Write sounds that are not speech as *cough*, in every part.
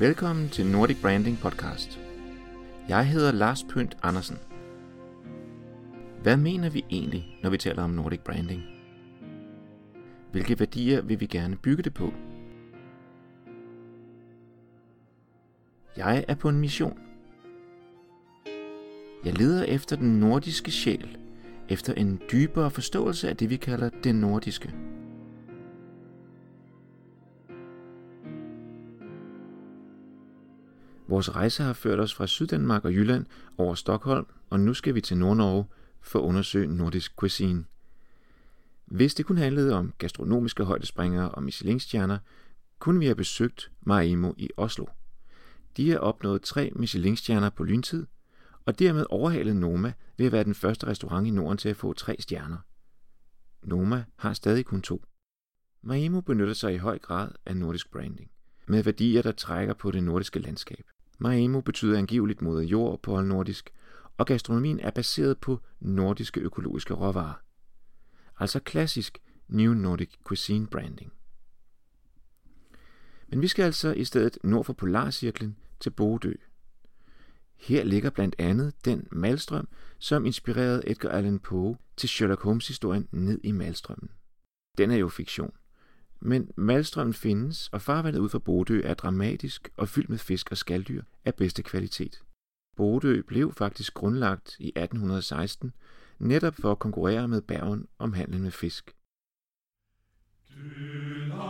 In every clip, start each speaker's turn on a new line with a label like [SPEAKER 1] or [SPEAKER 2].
[SPEAKER 1] Velkommen til Nordic Branding Podcast. Jeg hedder Lars Pønt Andersen. Hvad mener vi egentlig, når vi taler om Nordic Branding? Hvilke værdier vil vi gerne bygge det på? Jeg er på en mission. Jeg leder efter den nordiske sjæl, efter en dybere forståelse af det, vi kalder det nordiske – Vores rejse har ført os fra Syddanmark og Jylland over Stockholm, og nu skal vi til Nordnorge for at undersøge nordisk cuisine. Hvis det kun handlede om gastronomiske højdespringere og Michelin-stjerner, kunne vi have besøgt Maimo i Oslo. De har opnået tre Michelin-stjerner på lyntid, og dermed overhalet Noma ved at være den første restaurant i Norden til at få tre stjerner. Noma har stadig kun to. Maimo benytter sig i høj grad af nordisk branding, med værdier, der trækker på det nordiske landskab. Maemo betyder angiveligt moder jord på nordisk, og gastronomien er baseret på nordiske økologiske råvarer. Altså klassisk New Nordic Cuisine branding. Men vi skal altså i stedet nord for Polarcirklen til Bodø. Her ligger blandt andet den malstrøm, som inspirerede Edgar Allan Poe til Sherlock Holmes-historien ned i malstrømmen. Den er jo fiktion. Men Malstrømmen findes, og farvandet ud for Bodø er dramatisk og fyldt med fisk og skaldyr af bedste kvalitet. Bodø blev faktisk grundlagt i 1816, netop for at konkurrere med Bergen om handlen med fisk. Du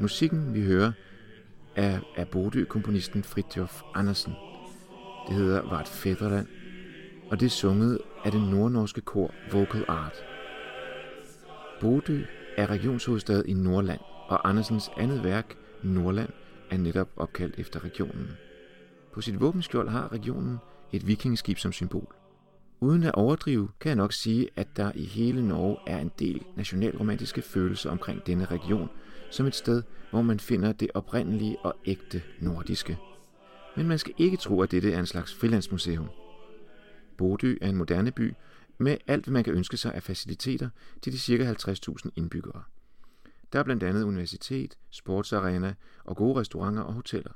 [SPEAKER 1] Musikken, vi hører, er af Bodø-komponisten Fridtjof Andersen. Det hedder Vart Fædreland, og det er sunget af den nordnorske kor Vocal Art. Bodø er regionshovedstad i Nordland, og Andersens andet værk, Nordland, er netop opkaldt efter regionen. På sit våbenskjold har regionen et vikingeskib som symbol. Uden at overdrive, kan jeg nok sige, at der i hele Norge er en del nationalromantiske følelser omkring denne region, som et sted, hvor man finder det oprindelige og ægte nordiske. Men man skal ikke tro, at dette er en slags frilandsmuseum. Bodø er en moderne by med alt, hvad man kan ønske sig af faciliteter til de ca. 50.000 indbyggere. Der er blandt andet universitet, sportsarena og gode restauranter og hoteller.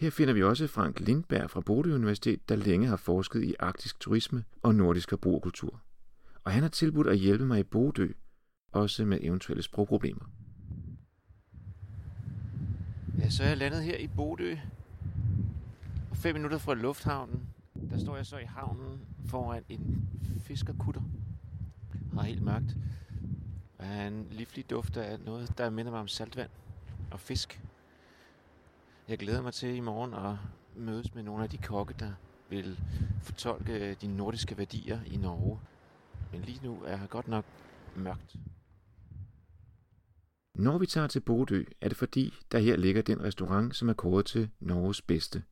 [SPEAKER 1] Her finder vi også Frank Lindberg fra Bodø Universitet, der længe har forsket i arktisk turisme og nordisk forbrugerkultur. Og han har tilbudt at hjælpe mig i Bodø, også med eventuelle sprogproblemer. Ja, så er jeg landet her i Bodø. Og fem minutter fra lufthavnen, der står jeg så i havnen foran en fiskerkutter. Har helt mørkt. Og er en livlig duft af noget, der minder mig om saltvand og fisk. Jeg glæder mig til i morgen at mødes med nogle af de kokke, der vil fortolke øh, de nordiske værdier i Norge. Men lige nu er det godt nok mørkt. Når vi tager til Bodø, er det fordi, der her ligger den restaurant, som er kåret til Norges bedste.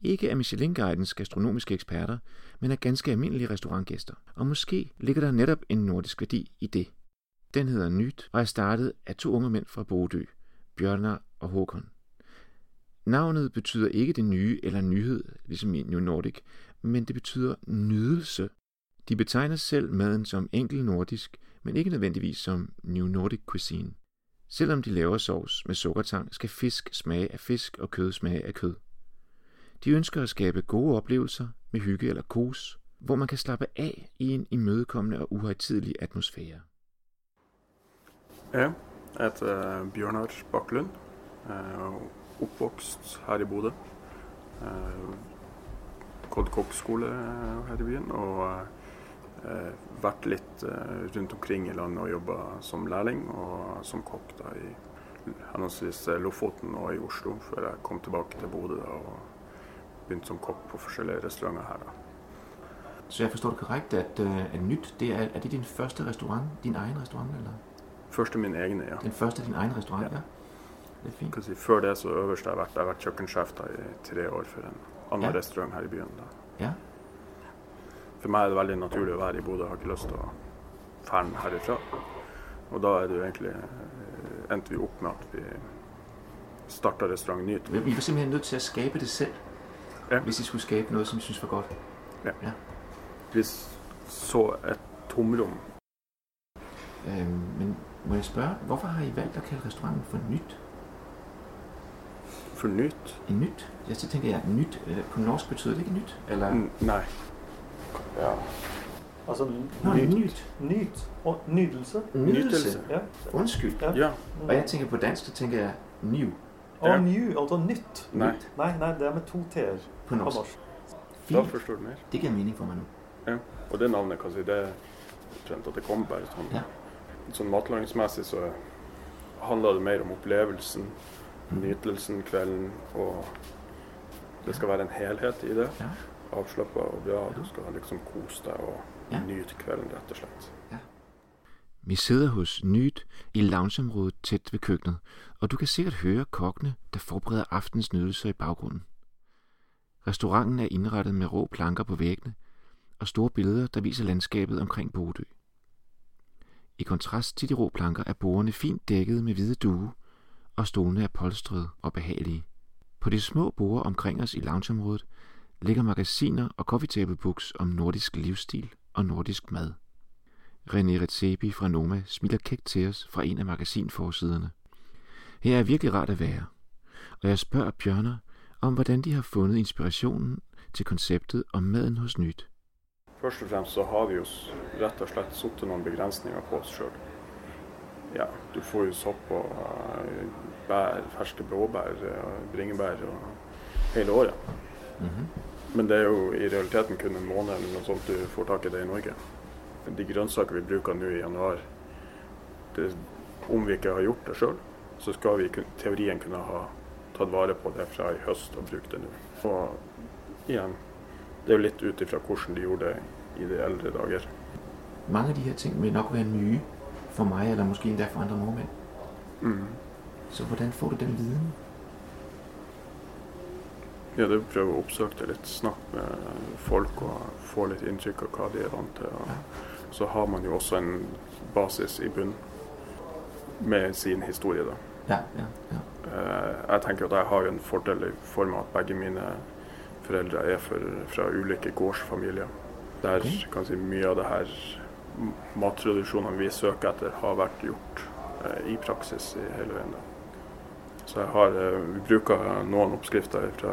[SPEAKER 1] Ikke af Michelin-guidens gastronomiske eksperter, men af ganske almindelige restaurantgæster. Og måske ligger der netop en nordisk værdi i det. Den hedder Nyt og er startet af to unge mænd fra Bodø, Bjørnar og Håkon. Navnet betyder ikke det nye eller nyhed, ligesom i New Nordic, men det betyder nydelse. De betegner selv maden som enkel nordisk, men ikke nødvendigvis som New Nordic cuisine. Selvom de laver sovs med sukkertang, skal fisk smage af fisk og kød smage af kød. De ønsker at skabe gode oplevelser med hygge eller kos, hvor man kan slappe af i en imødekommende og uhøjtidelig atmosfære.
[SPEAKER 2] Jeg heter Bjørnar Baklund, oppvokst her i Bodø. Gått kokkeskole her i byen og eh, vært litt eh, rundt omkring i landet og jobba som lærling og som kokk da i henholdsvis Lofoten og i Oslo, før jeg kom tilbake til Bodø og begynte som kokk på forskjellige restauranter her. da.
[SPEAKER 1] Så jeg forstår det korrekt, at, at Nyt, det er, er det din første restaurant, din egen restaurant, eller?
[SPEAKER 2] Første min egne, ja.
[SPEAKER 1] Den første din egen restaurant, ja.
[SPEAKER 2] Ja.
[SPEAKER 1] Det er fint.
[SPEAKER 2] Kan si, før det så øverst har jeg vært, jeg har vært kjøkkensjef da, i tre år for en annen
[SPEAKER 1] Ja.
[SPEAKER 2] restaurant her i byen. da.
[SPEAKER 1] Ja.
[SPEAKER 2] For meg er det veldig naturlig å være i Bodø. Jeg har ikke lyst til å ferde herifra. Og da er det jo egentlig eh, endte vi opp med at vi starta restaurant Nyt.
[SPEAKER 1] I var simpelthen nødt til at skabe det selv,
[SPEAKER 2] Ja.
[SPEAKER 1] hvis I skulle skabe noget, som I synes var godt.
[SPEAKER 2] Vi så et tomrom.
[SPEAKER 1] Øhm, men må jeg spørge, hvorfor har I valgt at kalde restauranten for Nyt?
[SPEAKER 2] For Nyt?
[SPEAKER 1] En nyt? Ja, så tænker jeg, nyt øh, på norsk betyder det ikke nyt? Eller?
[SPEAKER 2] N- Nei. Ja.
[SPEAKER 3] Altså
[SPEAKER 1] Nå,
[SPEAKER 3] nyt.
[SPEAKER 1] nyt.
[SPEAKER 3] Nyt. Og nydelse.
[SPEAKER 1] Nydelse.
[SPEAKER 3] Ja.
[SPEAKER 1] Undskyld.
[SPEAKER 3] Ja.
[SPEAKER 2] ja.
[SPEAKER 1] Og jeg tænker på dansk, så tænker jeg new
[SPEAKER 3] Og
[SPEAKER 2] Ja.
[SPEAKER 3] new, altså nytt.
[SPEAKER 2] Nei.
[SPEAKER 3] Nei, nei, det er med to t-er
[SPEAKER 1] på
[SPEAKER 3] på
[SPEAKER 1] norsk.
[SPEAKER 3] norsk.
[SPEAKER 2] Da
[SPEAKER 1] Fint.
[SPEAKER 2] forstår du mer.
[SPEAKER 1] Det giver mening for mig nu.
[SPEAKER 2] Og det navnet, kan jeg si, det omtrent at det kom bare sånn.
[SPEAKER 1] Ja.
[SPEAKER 2] Sånn matlagingsmessig så handler det mer om opplevelsen, nytelsen, kvelden, og det skal være en helhet i det.
[SPEAKER 1] Ja.
[SPEAKER 2] Avslappa og bra. Du skal liksom kose deg og
[SPEAKER 1] Ja.
[SPEAKER 2] nyte kvelden, rett og slett.
[SPEAKER 1] Vi sidder hos Nyt i loungeområdet tæt ved køkkenet, og du kan sikkert høre kokkene, der forbereder aftens nydelser i baggrunden. Restauranten er indrettet med rå planker på væggene og store billeder, der viser landskabet omkring Bodø. I kontrast til de rå planker er bordene fint dækket med hvide due, og stolene er polstrede og behagelige. På de små borde omkring os i loungeområdet ligger magasiner og coffee table books om nordisk livsstil og nordisk mad. René Redzepi fra Noma smiler kægt til os fra en af magasinforsiderne. Her er virkelig rart at være, og jeg spørger Bjørner om, hvordan de har fundet inspirationen til konceptet om maden hos Nyt.
[SPEAKER 2] Først og fremmest så har vi jo s- rett og slett satt noen begrensninger på oss sjøl. Ja, du får jo sopp og eh, bær, ferske blåbær, eh, bringebær og hele året.
[SPEAKER 1] Mm-hmm.
[SPEAKER 2] Men det er jo i realiteten kun en måned eller noe sånt du får tak i det i Norge. De grønnsaker vi bruker nå i januar, det, om vi ikke har gjort det sjøl, så skal vi i teorien kunne ha tatt vare på det fra i høst og brukt det nå. Og igjen, det er jo litt ut ifra hvordan de gjorde det i de eldre dager.
[SPEAKER 1] Mange af de her ting vil nok være nye for mig, eller måske endda for andre nordmænd.
[SPEAKER 2] Mm.
[SPEAKER 1] Så hvordan får du den viden?
[SPEAKER 2] Ja, det er å oppsøke det litt, snakke med folk og få litt inntrykk av hva de er vant til. Og så har man jo også en basis i bunn med sin historie, da.
[SPEAKER 1] Ja, ja, ja.
[SPEAKER 2] Eh, Jeg tenker at jeg har jo en fordel i form av at begge mine foreldre er for, fra ulike gårdsfamilier. Der
[SPEAKER 1] Ok.
[SPEAKER 2] kan si mye av det her m- mattradisjonene vi søker etter, har vært gjort eh, i praksis i hele da. Så jeg har, eh, vi bruker noen oppskrifter fra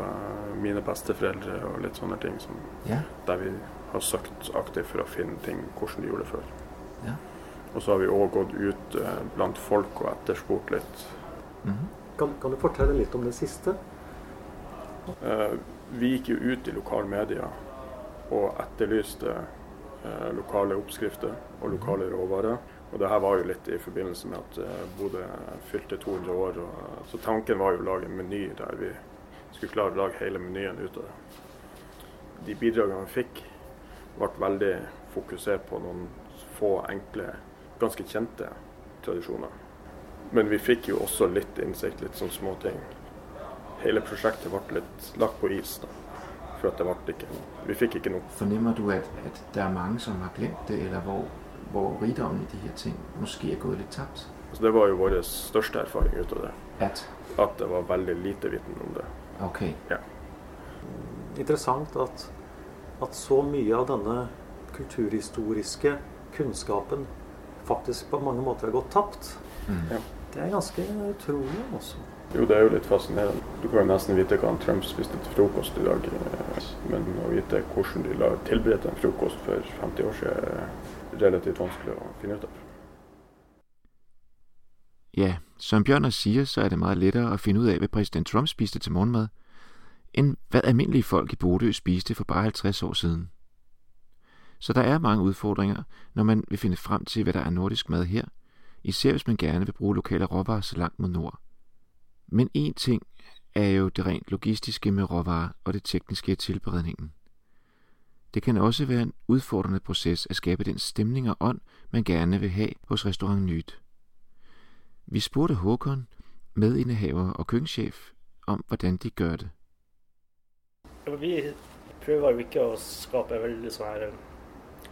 [SPEAKER 2] mine besteforeldre og litt sånne ting som,
[SPEAKER 1] Ja,
[SPEAKER 2] der vi har søkt aktivt for å finne ting hvordan de gjorde det før.
[SPEAKER 1] Ja.
[SPEAKER 2] Og så har vi òg gått ut eh, blant folk og etterspurt litt
[SPEAKER 1] mm-hmm.
[SPEAKER 3] Kan, kan du fortelle litt om det siste?
[SPEAKER 2] Eh, Vi gikk jo ut i lokale medier og etterlyste eh, lokale oppskrifter og lokale råvarer. Og det her var jo litt i forbindelse med at eh, Bodø fylte 200 år. Og, så tanken var jo å lage en meny der vi skulle klare å lage hele menyen ut av det. De bidragene vi fikk, ble veldig fokusert på noen få enkle, ganske kjente tradisjoner. Men vi fikk jo også litt innsikt, litt sånn småting hele prosjektet ble litt lagt på is. da. Det ble ikke. Vi fikk ikke noe.
[SPEAKER 1] Fornemmer du, at, at der er mange, som har glemt det, eller hvor, hvor rigdommen i de her ting måske er gået lidt tabt?
[SPEAKER 2] Så det var jo vår største erfaring ut av det.
[SPEAKER 1] At,
[SPEAKER 2] At det var veldig lite viten om det.
[SPEAKER 1] okay,
[SPEAKER 3] Interessant at, at så mye av denne kulturhistoriske kunnskapen faktisk på mange måter har gått tapt.
[SPEAKER 1] mm.
[SPEAKER 2] Ja.
[SPEAKER 3] Det er ganske utrolig, altså.
[SPEAKER 2] Jo, det er jo litt fascinerende. Du kan jo nesten vite hva Trump spiste til frokost i dag. Eh, men å vite hvordan de la tilberedte en frokost for 50 år siden, er relativt vanskelig å finne ut av.
[SPEAKER 1] Ja, som Bjørner siger, så er det meget lettere at finde ud af, hvad præsident Trump spiste til morgenmad, end hvad almindelige folk i Bodø spiste for bare 50 år siden. Så der er mange udfordringer, når man vil finde frem til, hvad der er nordisk mad her, især hvis man gerne vil bruge lokale råvarer så langt mod nord. Men en ting er jo det rent logistiske med råvarer og det tekniske i tilberedningen. Det kan også være en udfordrende proces at skabe den stemning og ånd, man gerne vil have hos restaurant Nyt. Vi spurgte Håkon, medindehaver og køkkenchef, om hvordan de gør det.
[SPEAKER 4] Vi prøver jo ikke skabe en veldig sånn her øh,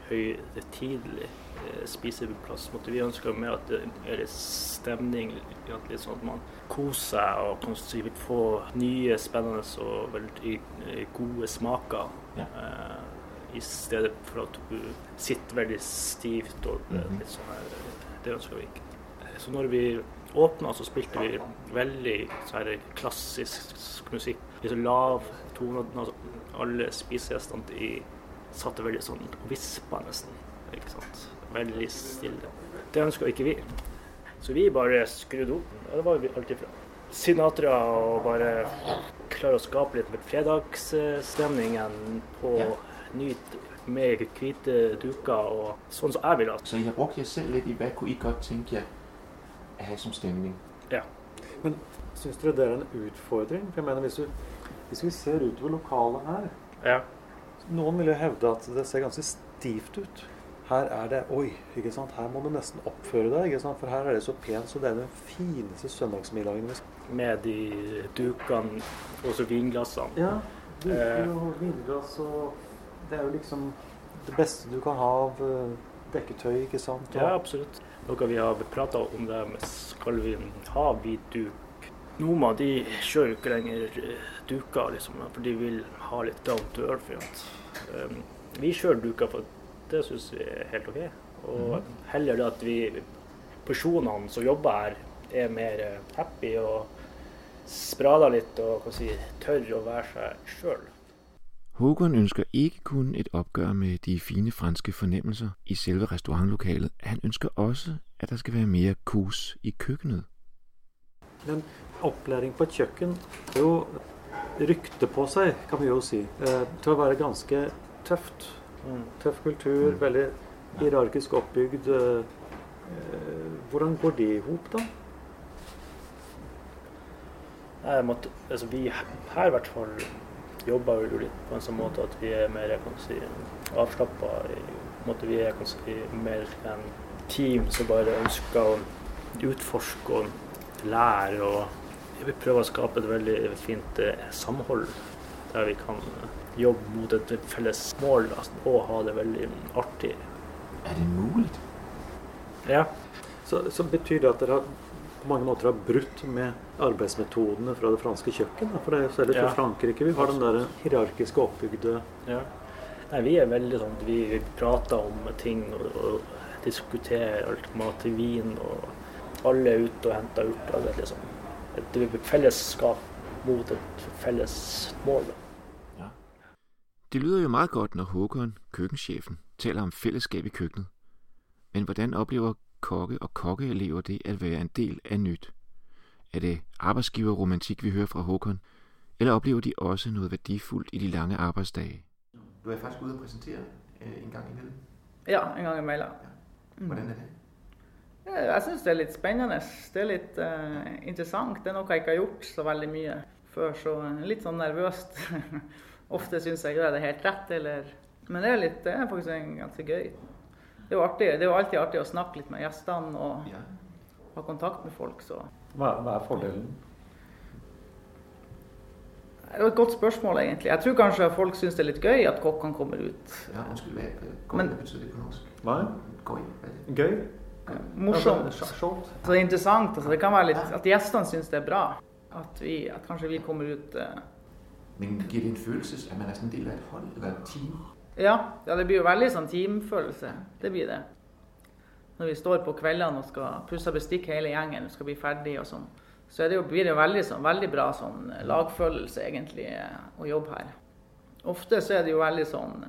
[SPEAKER 4] høytidelig eh, spiseplass. Vi ønsker mer at det er stemning, litt sånn at man koser seg og kan få nye, spennende og veldig eh, gode smaker. Ja. Eh, I stedet for at du sitter veldig stivt og -hmm. litt sånn her. Det ønsker vi ikke. Så når vi åpna, så spilte vi veldig så klassisk musikk. Litt så lav tone. Alle spisegjestene satte veldig sånn og vispa nesten. Ikke sant? Veldig stille. Det ønska ikke vi. Så vi bare skrudde opp. Det var vi alltid fra. Sinatra og bare klare å skape litt med fredagsstemningen på ja. nyt med hvite duker og sånn som jeg vil ha.
[SPEAKER 1] Så I har brukt dere selv litt i hva kunne I godt tenke dere å ha som stemning?
[SPEAKER 4] Ja.
[SPEAKER 3] Men syns dere det er en utfordring? For jeg mener, hvis, du, hvis vi ser utover lokalet her
[SPEAKER 4] ja.
[SPEAKER 3] Noen vil jo hevde at det ser ganske stivt ut. Her er det Oi, ikke sant? her må du nesten oppføre deg. ikke sant? For her er det så pent, så det er den fineste søndagsmiddagen.
[SPEAKER 4] Med de dukene og så vinglassene.
[SPEAKER 3] Ja. Duker eh. og vinglass og Det er jo liksom det beste du kan ha av eh, dekketøy, ikke sant?
[SPEAKER 4] Og, ja, absolutt. Noe vi har prata om det med skal vi ha hvit duk. Noma de kjører ikke lenger eh, duker, liksom, for de vil ha litt down to earth. Um, vi kjører duker for det syns vi er helt OK. Og mhm. heller det at vi personene som jobber her, er mer happy og sprader litt og kan si, tør å være seg sjøl.
[SPEAKER 1] Håkon ønsker ikke kun et oppgjør med de fine franske fornemmelser i selve restaurantlokalet. Han ønsker også, at der skal være mer kos i køkkenet.
[SPEAKER 3] Men opplæring på et kjøkken det er jo rykte på seg, kan vi jo si, eh, til å være ganske tøft. Mm. Tøff kultur, mm. veldig hierarkisk oppbygd. Eh, hvordan går det i hop, da?
[SPEAKER 4] Måtte, altså vi her i hvert fall jobber jo litt på en sånn måte at vi er mer si, avslappa. Vi er si, mer en team som bare ønsker å utforske og lære. og Vi prøver å skape et veldig fint eh, samhold der vi kan jobbe mot et felles mål da, og ha det veldig artig.
[SPEAKER 1] Er det mulig?
[SPEAKER 4] Ja.
[SPEAKER 3] Så, så, betyr det at dere har, på mange måter har brutt med arbeidsmetodene fra det franske kjøkken? For det er jo særlig fra ja. Frankrike vi har den der hierarkiske oppbygde
[SPEAKER 4] ja. Nei, Vi er veldig sånn vi prater om ting og, og diskuterer alt mat til vin. og Alle er ute og henter urter. Det er liksom et fellesskap mot et felles mål. Da.
[SPEAKER 1] Det lyder jo meget godt, når Håkon, køkkenchefen, taler om fællesskab i køkkenet. Men hvordan oplever kokke og kokkeelever det at være en del af nyt? Er det arbejdsgiverromantik, vi hører fra Håkon? Eller oplever de også noget værdifuldt i de lange arbejdsdage? Du er faktisk ude og præsentere øh, en gang imellem.
[SPEAKER 5] Ja, en gang imellem.
[SPEAKER 1] Ja. Hvordan er det?
[SPEAKER 5] Ja, jeg syns det er litt spennende. Det er litt uh, interessant. Det er noe jeg ikke har gjort så veldig mye før, så litt sånn nervøst. *laughs* Ofte syns jeg det er helt rett, eller Men det er, litt, det er faktisk ganske gøy. Det er, jo artig, det er jo alltid artig å snakke litt med gjestene og ja. ha kontakt med folk, så
[SPEAKER 3] hva, hva er fordelen?
[SPEAKER 5] Det er et godt spørsmål, egentlig. Jeg tror kanskje folk syns det er litt gøy at kokkene kommer ut.
[SPEAKER 1] Ja, unnskyld, Men, betyr det på norsk?
[SPEAKER 3] Hva?
[SPEAKER 1] Gøy.
[SPEAKER 3] Gøy?
[SPEAKER 5] Morsomt. Så det er interessant. Altså, det kan være litt at gjestene syns det er bra. At, vi, at kanskje vi kommer ut uh,
[SPEAKER 1] men gir det en følelse at man er sådan en del av et hold eller et team?
[SPEAKER 5] Ja, ja det blir jo veldig sånn teamfølelse. Det blir det. Når vi står på kveldene og skal pusse bestikk hele gjengen og skal bli ferdig og sånn, så det jo, blir det jo veldig, sånn, veldig bra sånn lagfølelse egentlig å jobbe her. Ofte så er det jo veldig sånn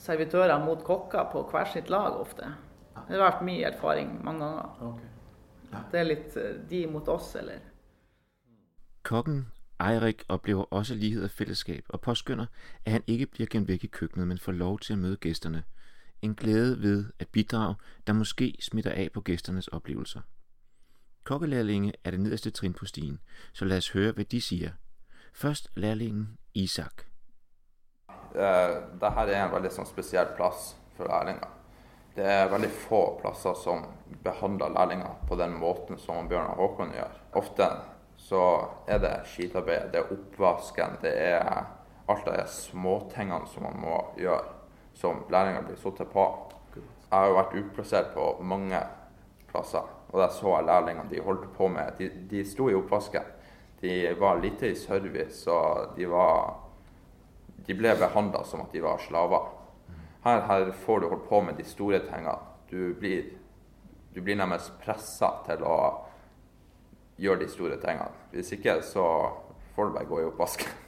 [SPEAKER 5] servitører mot kokker på hver sitt lag ofte. Det har vært min erfaring mange ganger. Okay. Det er litt eh, de mot oss, eller
[SPEAKER 1] Kokken Eirik oplever også lighed og fællesskab og påskynder, at han ikke bliver gemt væk i køkkenet, men får lov til at møde gæsterne. En glæde ved at bidrage, der måske smitter af på gæsternes oplevelser. Kokkelærlinge er det nederste trin på stigen, så lad os høre, hvad de siger. Først lærlingen Isak.
[SPEAKER 6] Eh, uh, det her er en veldig sånn spesiell plass for lærlinger. Det er veldig få plasser som behandler lærlinger på den måten som Bjørn og Håkon gjør. Ofte så er det skitarbeid, det er oppvasken, det er alt de småtingene som man må gjøre, som lærlinger blir satt på. Jeg har jo vært utplassert på mange plasser. Og der så jeg lærlingene de holdt på med. De, de sto i oppvasken. De var lite i service, og de var De ble behandla som at de var slaver. Her, her, får du holdt på med de store tingene. Du blir, du blir nærmest pressa til å gjøre de store tingene. Hvis ikke, så får du bare gå i oppvasken.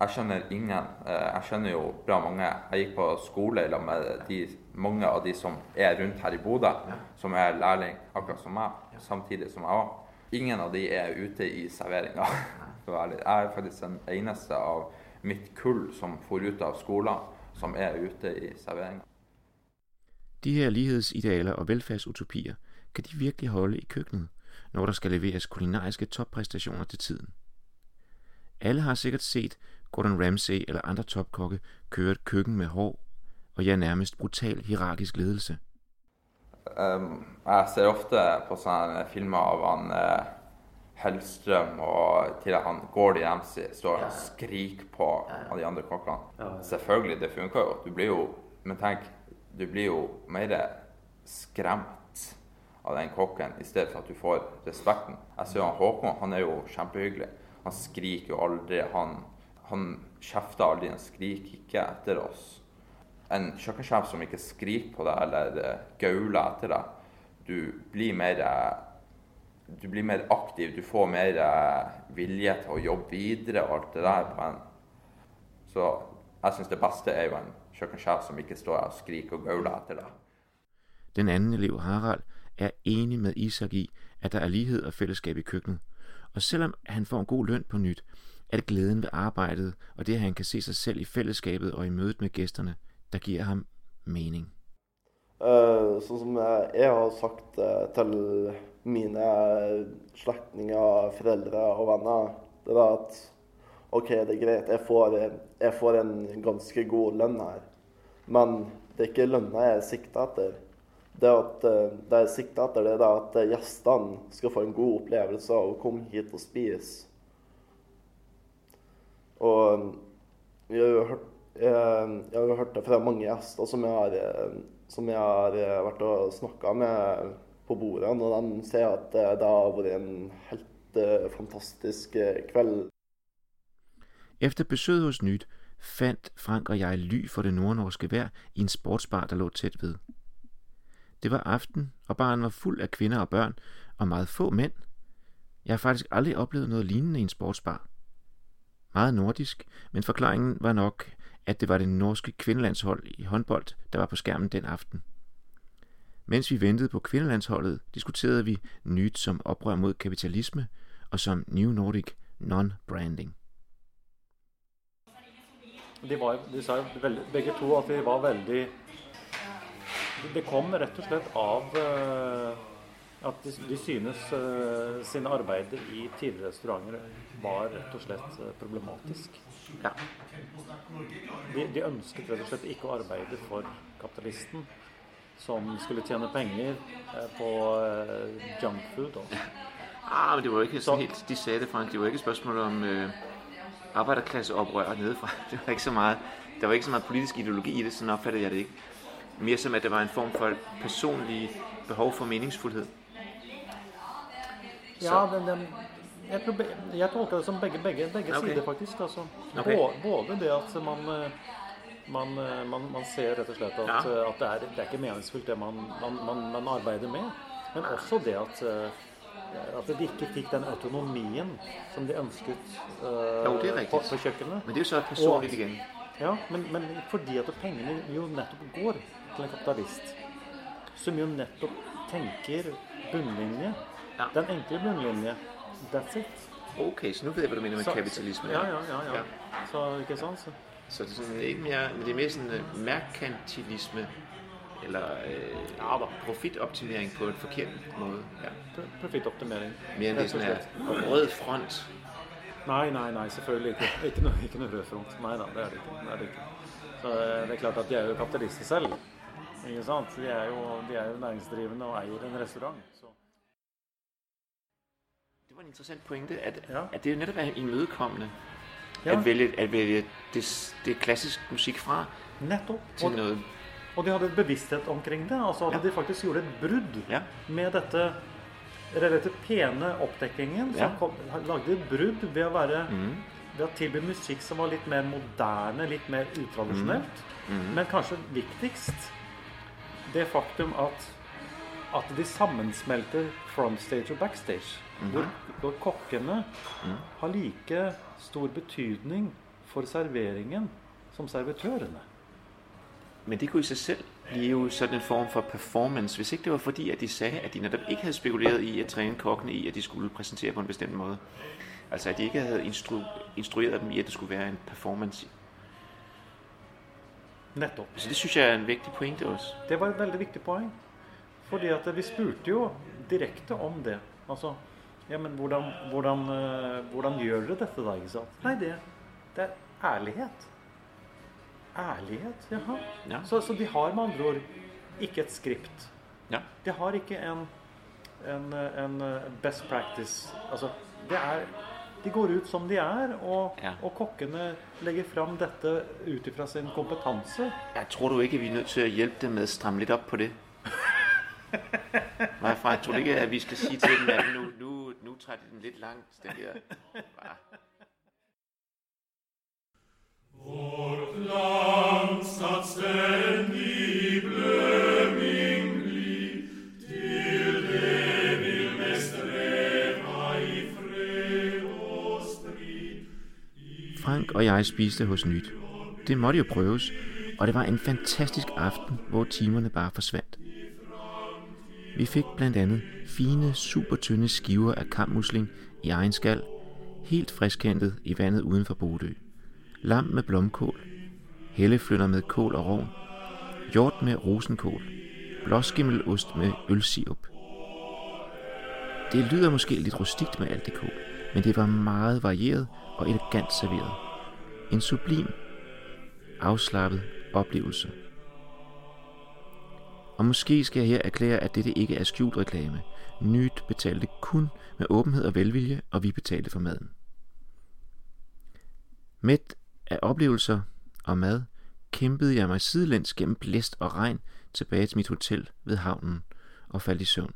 [SPEAKER 6] Jeg kjenner ingen. Eh, jeg kjenner jo bra mange. Jeg gikk på skole med de, mange av de som er rundt her i Bodø, som er lærling akkurat som meg, samtidig som jeg òg. Ingen av de er ute i serveringa. *laughs* Jeg er faktisk den eneste av mitt kull som får ut av skolen, som er ute i serveringa.
[SPEAKER 1] De her lighedsidealer og velfærdsutopier kan de virkelig holde i køkkenet, når der skal leveres kulinariske toppræstationer til tiden. Alle har sikkert set Gordon Ramsay eller andre topkokke køre et køkken med hård og ja, nærmest brutal hierarkisk ledelse.
[SPEAKER 6] Um, jeg ser ofte på sånne filmer av han uh, Hellstrøm og til han Gordon Ramsay står og skriker på av de andre kokkene. Selvfølgelig, det funker jo. Du blir jo Men tenk, du blir jo mer skremt av den kokken i stedet for at du får respekten. Jeg ser han Håkon, han er jo kjempehyggelig. Han skriker jo aldri. Han, han kjefter aldri, han skriker ikke etter oss. En kjøkkensjef som ikke skriker på deg eller eh, gauler etter deg, du blir mer eh, du blir mer aktiv, du får mer eh, vilje til å jobbe videre og alt det der. på en. Så jeg syns det beste er jo en kjøkkensjef som ikke står og skriker og gauler etter deg.
[SPEAKER 1] Den anden elev, Harald, er enig med Isak i, at der er lighed og fællesskab i køkkenet. Og selvom han får en god løn på nyt, er det glæden ved arbejdet og det, at han kan se sig selv i fællesskabet og i mødet med gæsterne, der giver ham mening.
[SPEAKER 7] Øh, uh, sånn som jeg, har sagt uh, til mine øh, slægtninger, forældre og venner, det er at okay, det er greit, jeg får, jeg får en ganske god lønn her. Men det er ikke lønna jeg sikter etter. Det, at, uh, det jeg sikter etter, det er at eh, eh, gjestene skal få en god opplevelse av å komme hit og spise. Og eh, jeg har jo hørt, jeg, jeg har hørt det fra mange gjester som jeg har, som jeg har vært og snakka med på bordene, og de sier at det, har vært en helt fantastisk kveld.
[SPEAKER 1] Efter besøget hos Nyt fandt Frank og jeg ly for det nordnorske vejr i en sportsbar, der lå tæt ved. Det var aften, og baren var fuld af kvinder og børn, og meget få mænd. Jeg har faktisk aldrig oplevet noget lignende i en sportsbar. Meget nordisk, men forklaringen var nok, at det var det norske kvindelandshold i håndbold, der var på skærmen den aften. Mens vi ventede på kvindelandsholdet, diskuterede vi nyt som oprør mod kapitalisme og som New Nordic non-branding.
[SPEAKER 3] De, var, de sa begge to at de var veldig det kom rett og slett av uh, at de, synes uh, sine arbeider i tidligere restauranter var rett og slett uh, problematisk.
[SPEAKER 1] Ja.
[SPEAKER 3] De, de, ønsket rett og slett ikke å arbeide for kapitalisten, som skulle tjene penger på junkfood.
[SPEAKER 1] Ah, men det var ikke så helt, de sagde det, Frank, det var ikke spørsmål om arbejderklasseoprør nedefra. *laughs* Det var ikke så meget, der var ikke så meget politisk ideologi i det, sådan opfattede jeg det ikke. Mere som, at det var en form for personlig behov for meningsfuldhed.
[SPEAKER 3] Ja, den, den, jeg, tror, jeg tolker det som begge, begge, begge okay. sider, faktisk. Altså.
[SPEAKER 1] Okay.
[SPEAKER 3] Både det at man, man, man, man ser rett og slett at,
[SPEAKER 1] ja.
[SPEAKER 3] at det, er, det er ikke meningsfullt det man, man, arbeider med. Men også det at at de ikke fikk den autonomien som de
[SPEAKER 1] jo, det er
[SPEAKER 3] på, på kjøkkenet.
[SPEAKER 1] Men det er jo så personlig igjen.
[SPEAKER 3] Ja, men, men, fordi at pengene jo nettopp går til en kapitalist, som jo nettopp tenker bunnlinje, ja. den enkle bunnlinje, that's it.
[SPEAKER 1] Ok, så nu ved jeg, hvad du mener med så, kapitalisme.
[SPEAKER 3] Ja, ja, ja. ja. Så, ikke sant? Så.
[SPEAKER 1] Så det er, sådan, ikke mere, men det er mere sådan uh, merkantilisme, eller øh, profitoptimering på en forkert måde. Ja.
[SPEAKER 3] Profitoptimering.
[SPEAKER 1] Mere end det sådan her rød front.
[SPEAKER 3] Nej, nej, nej, selvfølgelig ikke. Ikke noe, ikke noe rød front. Nei da, det er det ikke. Det er det ikke. Så øh, det er klart at de er jo kapitalister selv. Ikke sant? De er jo, de er jo næringsdrivende og eier en restaurant. Så.
[SPEAKER 1] Det var en interessant pointe, at,
[SPEAKER 3] ja.
[SPEAKER 1] at det netop er imødekommende
[SPEAKER 3] ja.
[SPEAKER 1] at vælge, at vælge det, det klassisk musik fra
[SPEAKER 3] Netto.
[SPEAKER 1] til noget
[SPEAKER 3] Og de hadde et bevissthet omkring det. altså At
[SPEAKER 1] Ja.
[SPEAKER 3] de faktisk gjorde et brudd
[SPEAKER 1] Ja.
[SPEAKER 3] med dette relativt pene oppdekkingen.
[SPEAKER 1] Ja.
[SPEAKER 3] kom, lagde brudd ved å være
[SPEAKER 1] Mhm.
[SPEAKER 3] ved å tilby musikk som var litt mer moderne, litt mer utradisjonelt.
[SPEAKER 1] Mhm.
[SPEAKER 3] Men kanskje viktigst det faktum at, at de sammensmelter frontstage og backstage.
[SPEAKER 1] Mhm.
[SPEAKER 3] Hvor, hvor kokkene har like stor betydning for serveringen som servitørene.
[SPEAKER 1] Men det kunne i sig selv blive jo sådan en form for performance, hvis ikke det var fordi, at de sagde, at de netop ikke havde spekuleret i at træne kokkene i, at de skulle præsentere på en bestemt måde. Altså at de ikke havde instru- instrueret dem i, at det skulle være en performance.
[SPEAKER 3] Nettopp.
[SPEAKER 1] Så det synes jeg er en vigtig pointe også.
[SPEAKER 3] Det var et veldig viktig poeng. Fordi at vi spurte jo direkte om det. Altså Ja, men hvordan, hvordan, eh, hvordan gjør dere dette, da? ikke sant? Nei, det, det er ærlighet. Ærlighet, jaha.
[SPEAKER 1] Ja.
[SPEAKER 3] Så, så de har med andre ord ikke et skript.
[SPEAKER 1] Ja.
[SPEAKER 3] De har ikke en, en, en eh, best practice. Altså, det er De går ut som de er, og,
[SPEAKER 1] Ja.
[SPEAKER 3] og kokkene legger fram dette ut ifra sin kompetanse.
[SPEAKER 1] Jeg tror du ikke, vi er nødt til at hjælpe dem med at stramme lidt op på det? Nej, Frank, tror du ikke, at vi skal sige til dem, at nu, nu, nu tager de den lidt langt, den der... Ah. Frank og jeg spiste hos Nyt. Det måtte jo prøves, og det var en fantastisk aften, hvor timerne bare forsvandt. Vi fik blandt andet fine, super tynde skiver af kammusling i egen skal, helt friskhentet i vandet uden for Bodø. Lam med blomkål, helleflynder med kål og rovn, hjort med rosenkål, blåskimmelost med ølsirup. Det lyder måske lidt rustikt med alt det kål, men det var meget varieret og elegant serveret. En sublim, afslappet oplevelse. Og måske skal jeg her erklære, at dette ikke er skjult reklame. Nyt betalte kun med åbenhed og velvilje, og vi betalte for maden. Mæt af oplevelser og mad, kæmpede jeg mig sidelæns gennem blæst og regn tilbage til mit hotel ved havnen og faldt i søvn.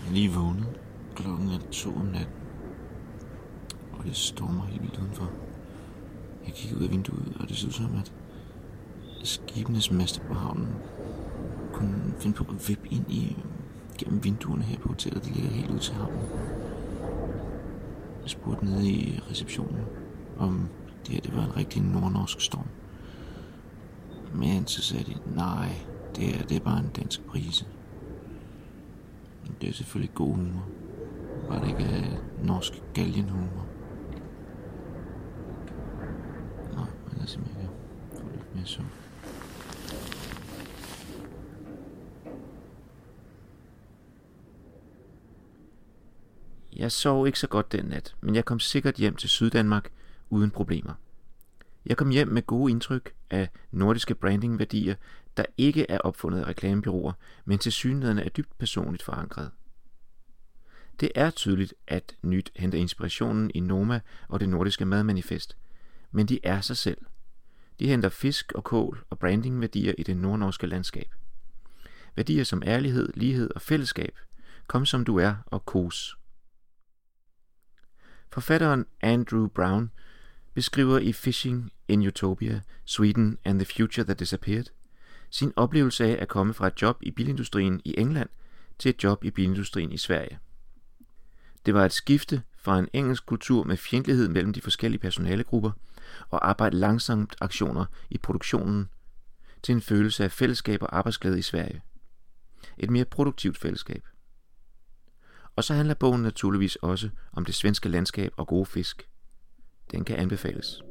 [SPEAKER 1] Jeg er lige vågnet. Klokken er to om natten. Det stormer helt vildt udenfor. Jeg kigger ud af vinduet, og det ser ud som, at skibenes master på havnen kunne finde på at vippe ind i gennem vinduerne her på hotellet. Det ligger helt ud til havnen. Jeg spurgte nede i receptionen, om det her det var en rigtig nordnorsk storm. Men så sagde de, nej, det er, det er bare en dansk brise. Men Det er selvfølgelig god humor. Bare det ikke er norsk galgenhumor. Nå, men lad os se, om jeg kan få. Jeg sov ikke så godt den nat, men jeg kom sikkert hjem til Syddanmark uden problemer. Jeg kom hjem med gode indtryk af nordiske brandingværdier, der ikke er opfundet af reklamebyråer, men til synligheden er dybt personligt forankret. Det er tydeligt, at Nyt henter inspirationen i Noma og det nordiske madmanifest, men de er sig selv. De henter fisk og kål og brandingværdier i det nordnorske landskab. Værdier som ærlighed, lighed og fællesskab. Kom som du er og kos. Forfatteren Andrew Brown beskriver i Fishing in Utopia, Sweden and the Future That Disappeared, sin oplevelse af at komme fra et job i bilindustrien i England til et job i bilindustrien i Sverige. Det var et skifte fra en engelsk kultur med fjendtlighed mellem de forskellige personalegrupper og arbejde langsomt aktioner i produktionen til en følelse af fællesskab og arbejdsglæde i Sverige. Et mere produktivt fællesskab. Og så handler bogen naturligvis også om det svenske landskab og gode fisk. Den kan anbefales.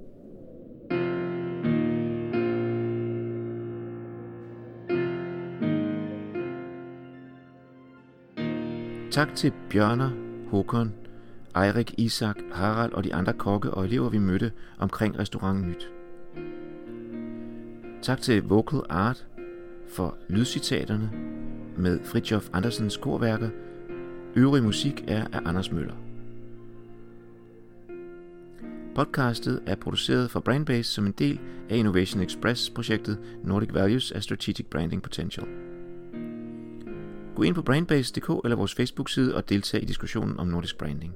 [SPEAKER 1] Tak til Bjørner, Håkon, Eirik, Isak, Harald og de andre kokke og elever, vi mødte omkring restauranten Nyt. Tak til Vocal Art for lydcitaterne med Fritjof Andersens korværker. Øvrig musik er af Anders Møller. Podcastet er produceret for Brandbase som en del af Innovation Express-projektet Nordic Values af Strategic Branding Potential. Gå ind på brandbase.dk eller vores Facebook-side og deltag i diskussionen om nordisk branding.